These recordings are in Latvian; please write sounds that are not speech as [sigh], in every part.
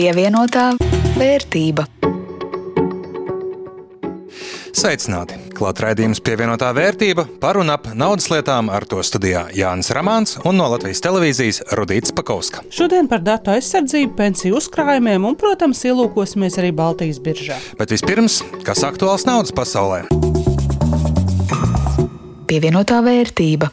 Pievienotā vērtība. Sveicināti! Klāt raidījums pievienotā vērtība par un ap naudas lietām ar to studijā Jānis Ramāns un no Latvijas televīzijas Rudīts Pakauska. Šodien par datu aizsardzību, pensiju uzkrājumiem un, protams, ielūkosimies arī Baltijas biržā. Bet vispirms, kas aktuāls naudas pasaulē? Pievienotā vērtība.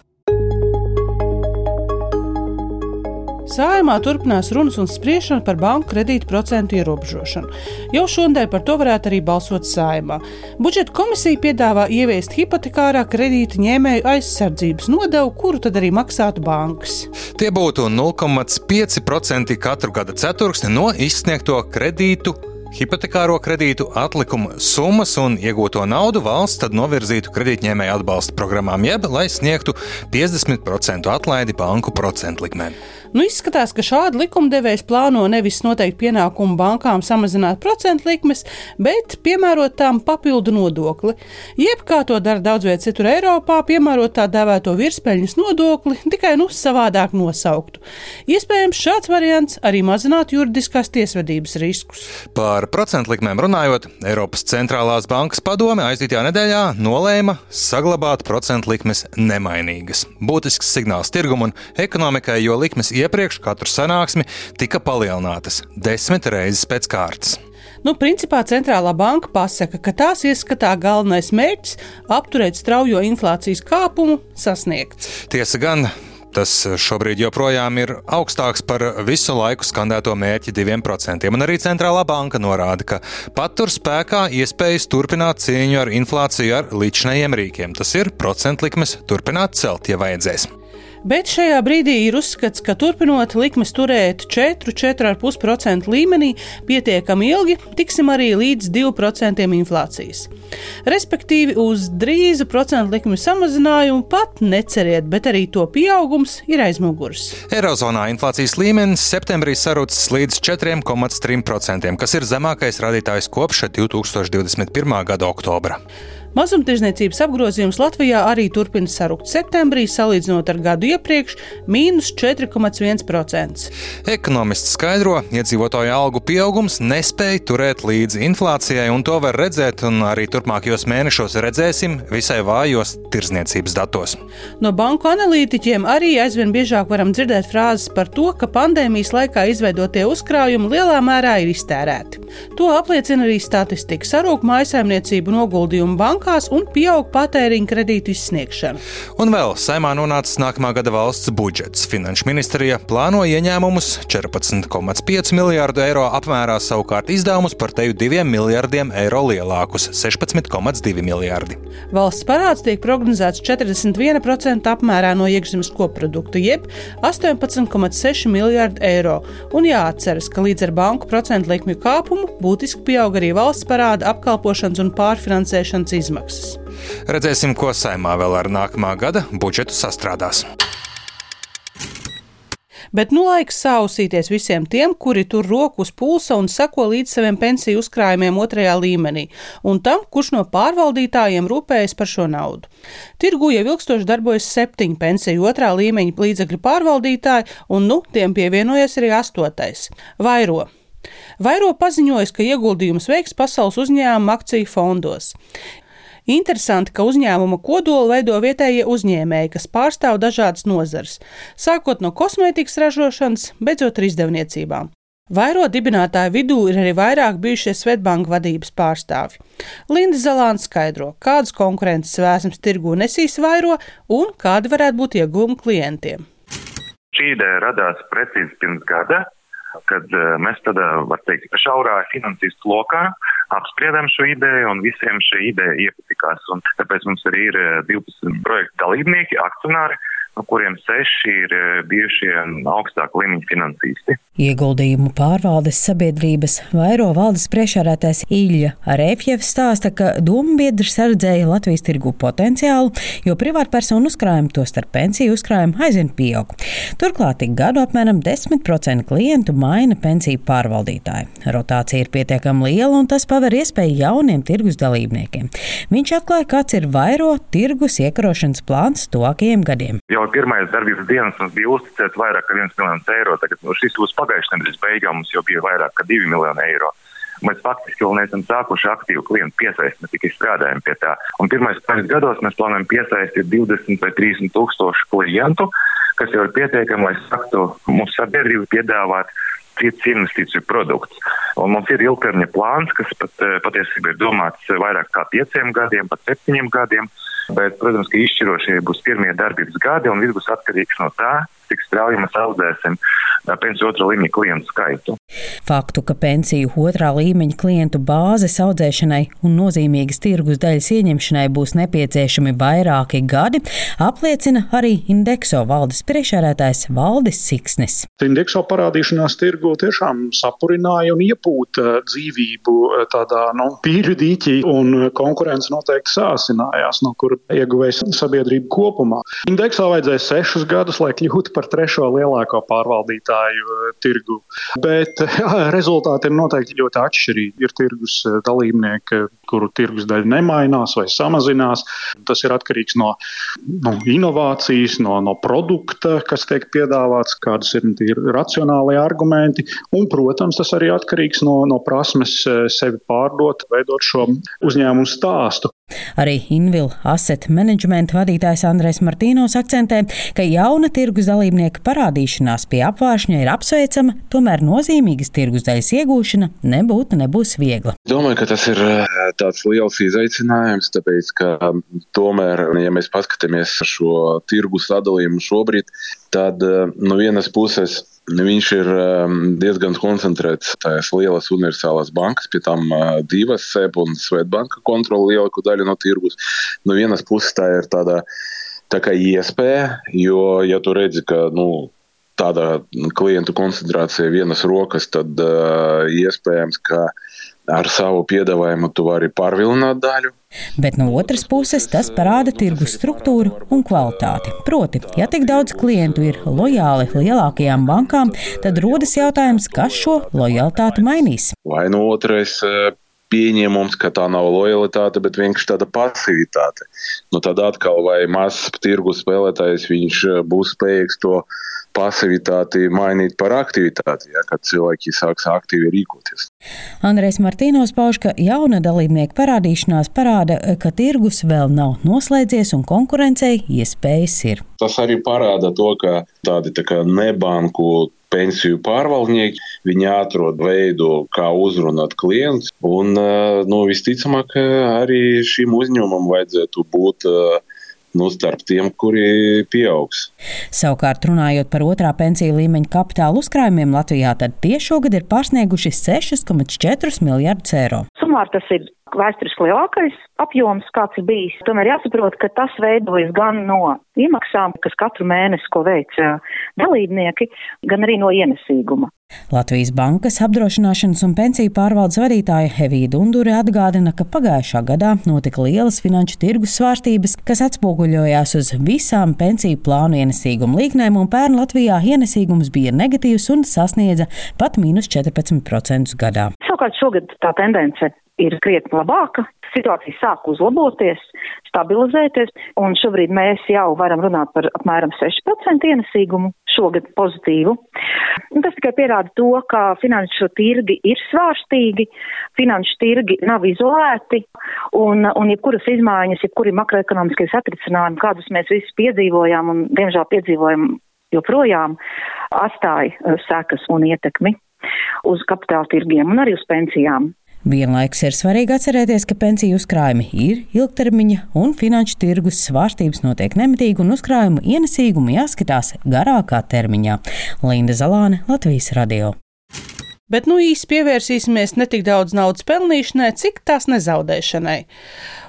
Sājumā turpinās runas un spriešana par banku kredītu procentu ierobežošanu. Jau šodien par to varētu arī balsot sājumā. Budžeta komisija piedāvā ieviest hipotekārā kredīta ņēmēju aizsardzības nodevu, kuru tad arī maksātu bankas. Tie būtu 0,5% katru gada ceturksni no izsniegto kredītu hipotekāro kredītu atlikumu summas un iegūto naudu valsts tad novirzītu kredītņēmēju atbalsta programmām, jeb lai sniegtu 50% atlaidi banku procentu likmēm. Nu, izskatās, ka šādi likumdevējs plāno nevis noteikt pienākumu bankām samazināt procentu likmes, bet piemērot tām papildu nodokli. Jeb kā to dara daudz vietā citur Eiropā, piemērot tā dēvēto virspeļņas nodokli, tikai nu savādāk nosauktu. Iespējams, šāds variants arī mazinātu juridiskās tiesvedības riskus. Par procentu likmēm runājot, Eiropas centrālās bankas padome aizdītajā nedēļā nolēma saglabāt procentu likmes nemainīgas. Būtisks signāls tirgumu un ekonomikai, jo likmes iepriekš katru sanāksmi tika palielinātas desmit reizes pēc kārtas. Nu, principā centrālā banka pasaka, ka tās ieskatā galvenais mērķis - apturēt straujo inflācijas kāpumu - sasniegts. Tiesa gan, Tas šobrīd joprojām ir augstāks par visu laiku skandēto mērķi 2%. Un arī centrālā banka norāda, ka patur spēkā iespējas turpināt cīņu ar inflāciju ar līdzinējiem rīkiem. Tas ir procentu likmes turpināt celt, ja vajadzēs. Bet šajā brīdī ir uzskats, ka turpinot likmes turēt 4-4,5% līmenī pietiekami ilgi, tiksim arī līdz 2% inflācijas. Respektīvi, uz drīzu procentu likmi samazinājumu pat neceriet, bet arī to pieaugums ir aizmugurs. Eirozonā inflācijas līmenis septembrī sarucis līdz 4,3%, kas ir zemākais rādītājs kopš 2021. gada oktobra. Mazumtirdzniecības apgrozījums Latvijā arī turpina sarukt septembrī, salīdzinot ar gadu iepriekš - mīnus 4,1%. Ekonomists skaidro, iedzīvotāju algu pieaugums nespēja turēt līdzi inflācijai, un to var redzēt, un arī turpmākajos mēnešos redzēsim visai vājos tirzniecības datos. No banku analītiķiem arī aizvien biežāk varam dzirdēt frāzes par to, ka pandēmijas laikā izveidotie uzkrājumi lielā mērā ir iztērēti. To apliecina arī statistika. Sarūk mājsaimniecību noguldījumu bankā bankās un pieaug patēriņa kredītu izsniegšana. Un vēl saimā nonācis nākamā gada valsts budžets. Finanšu ministrija plāno ieņēmumus 14,5 miljārdu eiro apmērā, savukārt izdevumus par teju 2 miljardiem eiro lielākus - 16,2 miljardi. Valsts parāds tiek prognozēts 41% apmērā no iekšzemes koprodukta, jeb 18,6 miljardi eiro. Un jāatceras, ka līdz ar banku procentu likmju kāpumu būtiski pieaug arī valsts parāda apkalpošanas un pārfinansēšanas izmaksas izmaksas. Redzēsim, ko saimā vēl ar nākamā gada budžetu sastrādās. Bet nu laiks sausīties visiem tiem, kuri tur roku uz pulsa un seko līdz saviem pensiju uzkrājumiem otrajā līmenī, un tam, kurš no pārvaldītājiem rūpējas par šo naudu. Tirgu jau ilgstoši darbojas septiņi pensiju otrā līmeņa līdzekļu pārvaldītāji, un nu tiem pievienojas arī astotais - Vairo. Vairo paziņoja, ka ieguldījumus veiks pasaules uzņēmuma akciju fondos. Interesanti, ka uzņēmuma kodolu veido vietējie uzņēmēji, kas pārstāv dažādas nozares, sākot no kosmētikas ražošanas, beidzot ar izdevniecībām. Vairo dibinātāju vidū ir arī vairāk bijušie Svetbanka vadības pārstāvji. Linda Zalāna skaidro, kādas konkurences vēsmas tirgu nesīs vairo un kādi varētu būt iegūmi klientiem. Šī ideja radās precīzi pirms gada, kad eh, mēs tādā, var teikt, šaurā finansistu lokā apspriedām šo ideju un visiem šī ideja iepatikās. Un tāpēc mums arī ir 12 eh, projektu dalībnieki, akcionāri, no kuriem seši ir eh, bijušie augstāka līmeņa finansisti. Ieguldījumu pārvaldes sabiedrības vairo valdes priekšārētais Ilja Arēfjevs stāsta, ka dombiedri sardzēja Latvijas tirgu potenciālu, jo privātpersonu uzkrājumi, to starp pensiju uzkrājumu, aizvien pieaug. Turklāt ik gadu apmēram 10% klientu maina pensiju pārvaldītāju. Rotācija ir pietiekami liela un tas paver iespēju jauniem tirgus dalībniekiem. Viņš atklāja, kāds ir vairo tirgus iekarošanas plāns tuvākajiem gadiem. Jau pirmais darbības dienas mums bija uzticēts vairāk kā 1 miljons eiro. Tagad no šis būs pagājušajā nedēļas beigām mums jau bija vairāk kā 2 miljoni eiro. Mēs faktiski vēl neesam sākuši aktīvu klientu piesaisti, mēs tikai strādājam pie tā. Un pirmais pāris gados mēs plānojam piesaistīt 20 vai 30 tūkstošu klientu, kas jau ir pietiekami, lai sāktu mūsu sabiedrību piedāvāt cits investīciju produkts. Un mums ir ilgtermiņa plāns, kas pat, eh, patiesībā ir domāts vairāk kā pieciem gadiem, pat septiņiem gadiem. Bet, protams, ka izšķirošie būs pirmie darbības gadi, un viss būs atkarīgs no tā, cik strauji mēs audzēsim pensiju otrā līmeņa klientu skaitu. Faktu, ka pensiju otrā līmeņa klientu bāzes audzēšanai un nozīmīgas tirgus daļas ieņemšanai būs nepieciešami vairāki gadi, apliecina arī Indekso valdes priekšsēdētājs Valdis Siksnis. Indekso parādīšanās tirgu tiešām sapurināja un iepūta dzīvību tādā nu, pīļu dīķī, un konkurence noteikti sāsinājās, no kura ieguvējis sabiedrība kopumā. Indeksā vajadzēja sešus gadus, lai kļūtu par trešo lielāko pārvaldītāju eh, tirgu. Bet jā, [laughs] rezultāti ir noteikti ļoti atšķirīgi. Ir tirgus eh, dalībnieki, kuru tirgus daļa nemainās vai samazinās. Tas ir atkarīgs no, no inovācijas, no, no produkta, kas tiek piedāvāts, kādas ir racionāli argumenti. Un, protams, tas arī atkarīgs no, no prasmes eh, sevi pārdot, veidot šo uzņēmumu stāstu. Arī Invil Asset Management vadītājs Andrēs Martīnos akcentē, ka jauna tirgus dalībnieka parādīšanās pie apvāršņa ir apsveicama, tomēr nozīmīgas tirgus daļas iegūšana nebūtu nebūs viegla. Domāju, ka tas ir tāds liels izaicinājums, tāpēc, ka tomēr, ja mēs paskatāmies šo tirgus sadalījumu šobrīd, tad eh, no vienas puses Viņš ir um, diezgan koncentrēts tajās lielās universālās bankas, pie tam uh, divas SEP un Svetbanka kontrola lielāko daļu no tirgus. No vienas puses tā ir tāda tā kā iespēja, jo, ja tu redzi, ka nu, tāda klientu koncentrācija vienas rokas, tad uh, iespējams, ka ar savu piedāvājumu tu vari pārvilināt daļu. Bet no otras puses tas parāda tirgus struktūru un kvalitāti. Proti, ja tik daudz klientu ir lojāli lielākajām bankām, tad rodas jautājums, kas šo lojalitāti mainīs. Vai no otrais eh, pieņēmums, ka tā nav lojalitāte, bet vienkārši tāda pasivitāte. Nu, tad atkal, vai mazs tirgus spēlētājs viņš eh, būs spējīgs to pasivitāti mainīt par aktivitāti, ja, kad cilvēki sāks aktīvi rīkoties. Andrēs Martīnos pauž, ka jauna dalībnieka parādīšanās parāda, ka tirgus vēl nav noslēdzies un konkurencei iespējas ir. Tas arī parāda to, ka tādi tā kā nebanku pensiju pārvaldnieki, viņi atrod veidu, kā uzrunāt klientus. Un, nu, visticamāk, arī šim uzņēmumam vajadzētu būt uh, nu, starp tiem, kuri pieaugs. Savukārt, runājot par otrā pensiju līmeņa kapitāla uzkrājumiem Latvijā, tad tie šogad ir pārsnieguši 6,4 miljardus eiro. Sumār tas ir vēsturiski lielākais apjoms, kāds ir bijis. Tomēr jāsaprot, ka tas veidojas gan no iemaksām, kas katru mēnesi, ko veic dalībnieki, gan arī no ienesīguma. Latvijas Bankas apdrošināšanas un pensiju pārvaldes vadītāja Hevija Dundure atgādina, ka pagājušā gadā notika lielas finanšu tirgus svārstības, kas atspoguļojās uz visām pensiju plānu ienesīgumu līknēm, un pērn Latvijā ienesīgums bija negatīvs un sasniedza pat mīnus 14% gadā. Savukārt šogad tā tendence ir krietni labāka. Situācija sāk uzlaboties, stabilizēties, un šobrīd mēs jau varam runāt par apmēram 6% ienesīgumu šogad pozitīvu. Un tas tikai pierāda to, ka finanšu tirgi ir svārstīgi, finanšu tirgi nav izolēti, un, un jebkuras izmaiņas, jebkuri makroekonomiskie satricinājumi, kādus mēs visi piedzīvojām un diemžēl piedzīvojam joprojām, atstāja uh, sekas un ietekmi uz kapitāla tirgiem un arī uz pensijām. Vienlaikus ir svarīgi atcerēties, ka pensiju uzkrājumi ir ilgtermiņa un finanšu tirgus svārstības notiek nemitīgi un uzkrājumu ienesīgumu jāskatās garākā termiņā. Linda Zalāne, Latvijas radio. Bet nu īsi pievērsīsimies ne tik daudz naudas pelnīšanai, cik tās nezaudēšanai.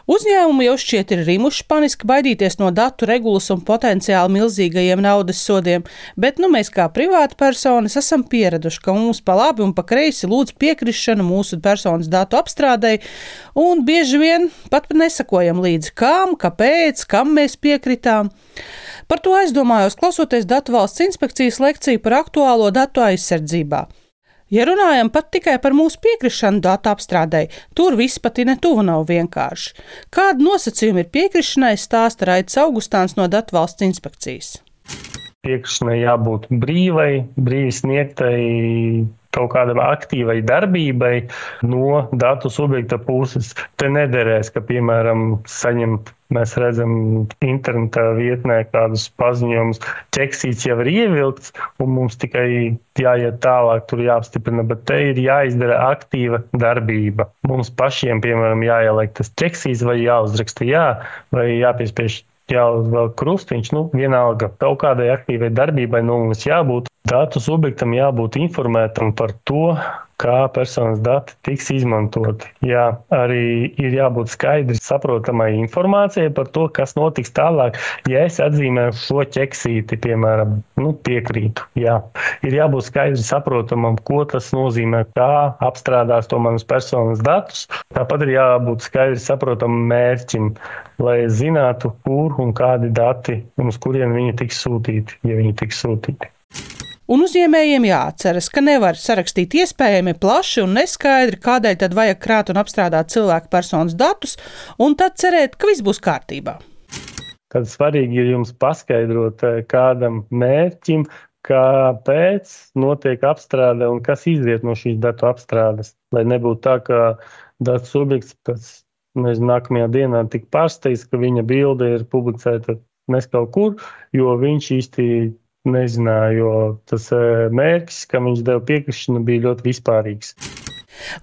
Uzņēmumi jau šķiet ir rimuši paniski baidīties no datu regulas un potenciāli milzīgajiem naudas sodiem, bet nu mēs kā privāti personas esam pieraduši, ka mums pa labi un pa kreisi lūdz piekrišanu mūsu personas datu apstrādei, un bieži vien pat nesakojam līdzi, kam, kāpēc, kam mēs piekritām. Par to aizdomājos, klausoties Datu valsts inspekcijas lekciju par aktuālo datu aizsardzībā. Ja runājam pat tikai par mūsu piekrišanu datu apstrādei, tur viss pat ir netuvu nav vienkārši. Kāda nosacījuma ir piekrišanai, stāsta Raits Augustāns no Datu valsts inspekcijas. piekrišanai jābūt brīvai, brīvi sniegtai kaut kādai aktīvai darbībai no datu subjekta puses. Te nederēs, ka, piemēram, saņemt Mēs redzam, internetā vietnē kādus paziņojumus, ķeksīts jau ir ievilkts, un mums tikai jāiet tālāk, tur jāapstiprina, bet te ir jāizdara aktīva darbība. Mums pašiem, piemēram, jāieliek tas ķeksīts vai jāuzraksta jā, vai jāpiespiež jāuzvelk krustiņš, nu, vienalga kaut kādai aktīvai darbībai no mums jābūt. Datu subjektam jābūt informētam par to, kā personas dati tiks izmantoti. Jā, arī ir jābūt skaidri saprotamai informācijai par to, kas notiks tālāk. Ja es atzīmēju šo ķeksīti, piemēram, nu, piekrītu, jā, ir jābūt skaidri saprotamam, ko tas nozīmē, kā apstrādās to manus personas datus. Tāpat ir jābūt skaidri saprotamam mērķim, lai zinātu, kur un kādi dati un uz kurien viņi tiks sūtīti, ja viņi tiks sūtīti. Un uzņēmējiem jāatceras, ka nevar sarakstīt iespējami plaši un neskaidri, kādēļ tad vajag krāt un apstrādāt cilvēku personas datus, un tad cerēt, ka viss būs kārtībā. Tad svarīgi ir jums paskaidrot eh, kādam mērķim, kāpēc notiek apstrāde un kas izriet no šīs datu apstrādes. Lai nebūtu tā, ka datu subjekts pēc nezinu, nākamajā dienā tik pārsteigts, ka viņa bilde ir publicēta nes kaut kur, jo viņš īsti nezināja, jo tas eh, mērķis, kam viņš deva piekrišanu, bija ļoti vispārīgs.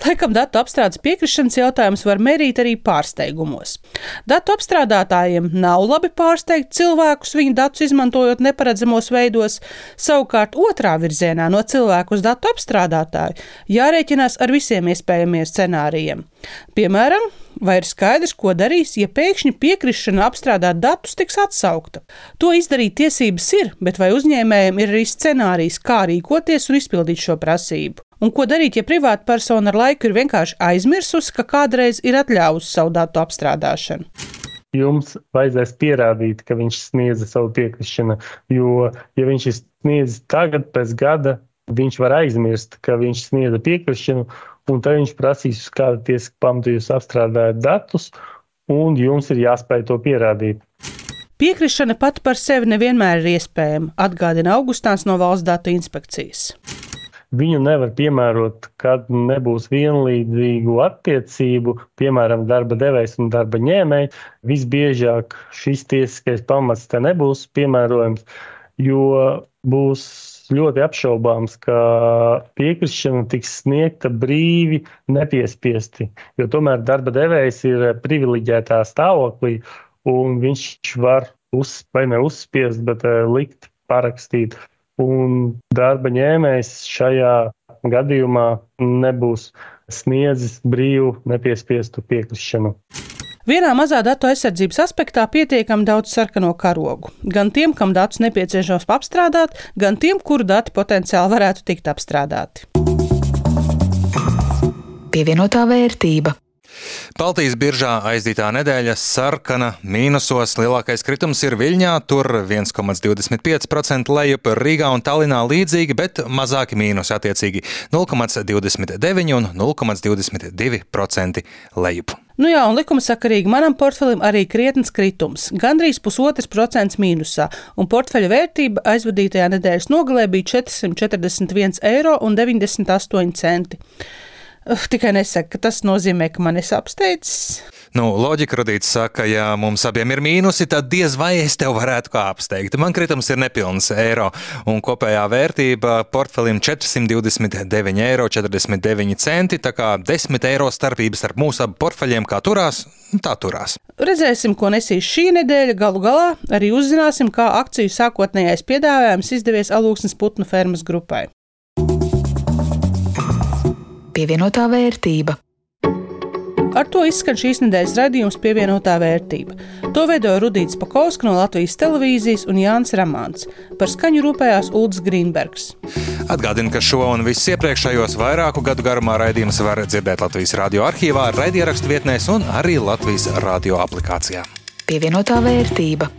Laikam datu apstrādes piekrišanas jautājums var mērīt arī pārsteigumos. Datu apstrādātājiem nav labi pārsteigt cilvēkus viņu datus izmantojot neparedzamos veidos, savukārt otrā virzienā no cilvēku uz datu apstrādātāju jārēķinās ar visiem iespējamiem scenārijiem. Piemēram, vai ir skaidrs, ko darīs, ja pēkšņi piekrišana apstrādāt datus tiks atsaukta. To izdarīt tiesības ir, bet vai uzņēmējiem ir arī scenārijs, kā rīkoties un izpildīt šo prasību? Un ko darīt, ja privāta persona ar laiku ir vienkārši aizmirsusi, ka kādreiz ir atļāvusi savu datu apstrādāšanu? Jums vajadzēs pierādīt, ka viņš sniedza savu piekrišanu, jo, ja viņš ir sniedzis tagad, pēc gada, viņš var aizmirst, ka viņš sniedza piekrišanu, un tad viņš prasīs, uz kāda tiesiska pamata jūs apstrādājat datus, un jums ir jāspēj to pierādīt. Piekrišana pati par sevi nevienmēr ir iespējama, atgādina Augustāns no Valsts datu inspekcijas. Viņu nevar piemērot, kad nebūs vienlīdzīgu attiecību, piemēram, darba devējs un darba ņēmējs. Visbiežāk šis tiesiskais pamats te nebūs piemērojams, jo būs ļoti apšaubāms, ka piekrišana tiks sniegta brīvi, nepiespiesti. Jo tomēr darba devējs ir privileģētā stāvoklī, un viņš var uz, vai ne uzspiest, bet eh, likt parakstīt. Un darba ņēmējs šajā gadījumā nebūs sniedzis brīvu, nepiespiestu piekrišanu. Vienā mazā datu aizsardzības aspektā pietiekami daudz sarkano karogu. Gan tiem, kam datus nepieciešams apstrādāt, gan tiem, kuru dati potenciāli varētu tikt apstrādāti. Pievienotā vērtība. Baltijas biržā aizdītā nedēļa sarkana mīnusos. Lielākais kritums ir Viļņā, tur 1,25% lejup, Rīgā un Tallinā līdzīgi, bet mazāki mīnusi attiecīgi 0,29 un 0,22% lejup. Nu jā, un likuma sakarīgi manam portfelim arī krietnes kritums - gandrīz pusotrs procents mīnusā, un portfeļa vērtība aizvadītajā nedēļas nogalē bija 441,98 eiro. Tikai nesaka, ka tas nozīmē, ka man ir apsteidzis. Nu, loģika radīts saka, ja mums abiem ir mīnusi, tad diez vai es tev varētu kā apsteigt. Man kritums ir nepilns eiro, un kopējā vērtība portfelim 429,49 eiro. Tā kā 10 eiro starpības starp mūsu abu portfeļiem, kā turās, tā turās. Redzēsim, ko nesīs šī nedēļa. Galu galā arī uzzināsim, kā akciju sākotnējais piedāvājums izdevies alūksnes putnu fermas grupai. Pievienotā vērtība. Ar to izskan šīs nedēļas raidījums pievienotā vērtība. To veidoja Rudīts Pakausks no Latvijas televīzijas un Jānis Ramāns. Par skaņu rūpējās Ulds Grīnbergs. Atgādinu, ka šo un visus iepriekšējos vairāku gadu garumā raidījumus var dzirdēt Latvijas radio arhīvā, raidierakstu vietnēs un arī Latvijas radio aplikācijā. Pievienotā vērtība.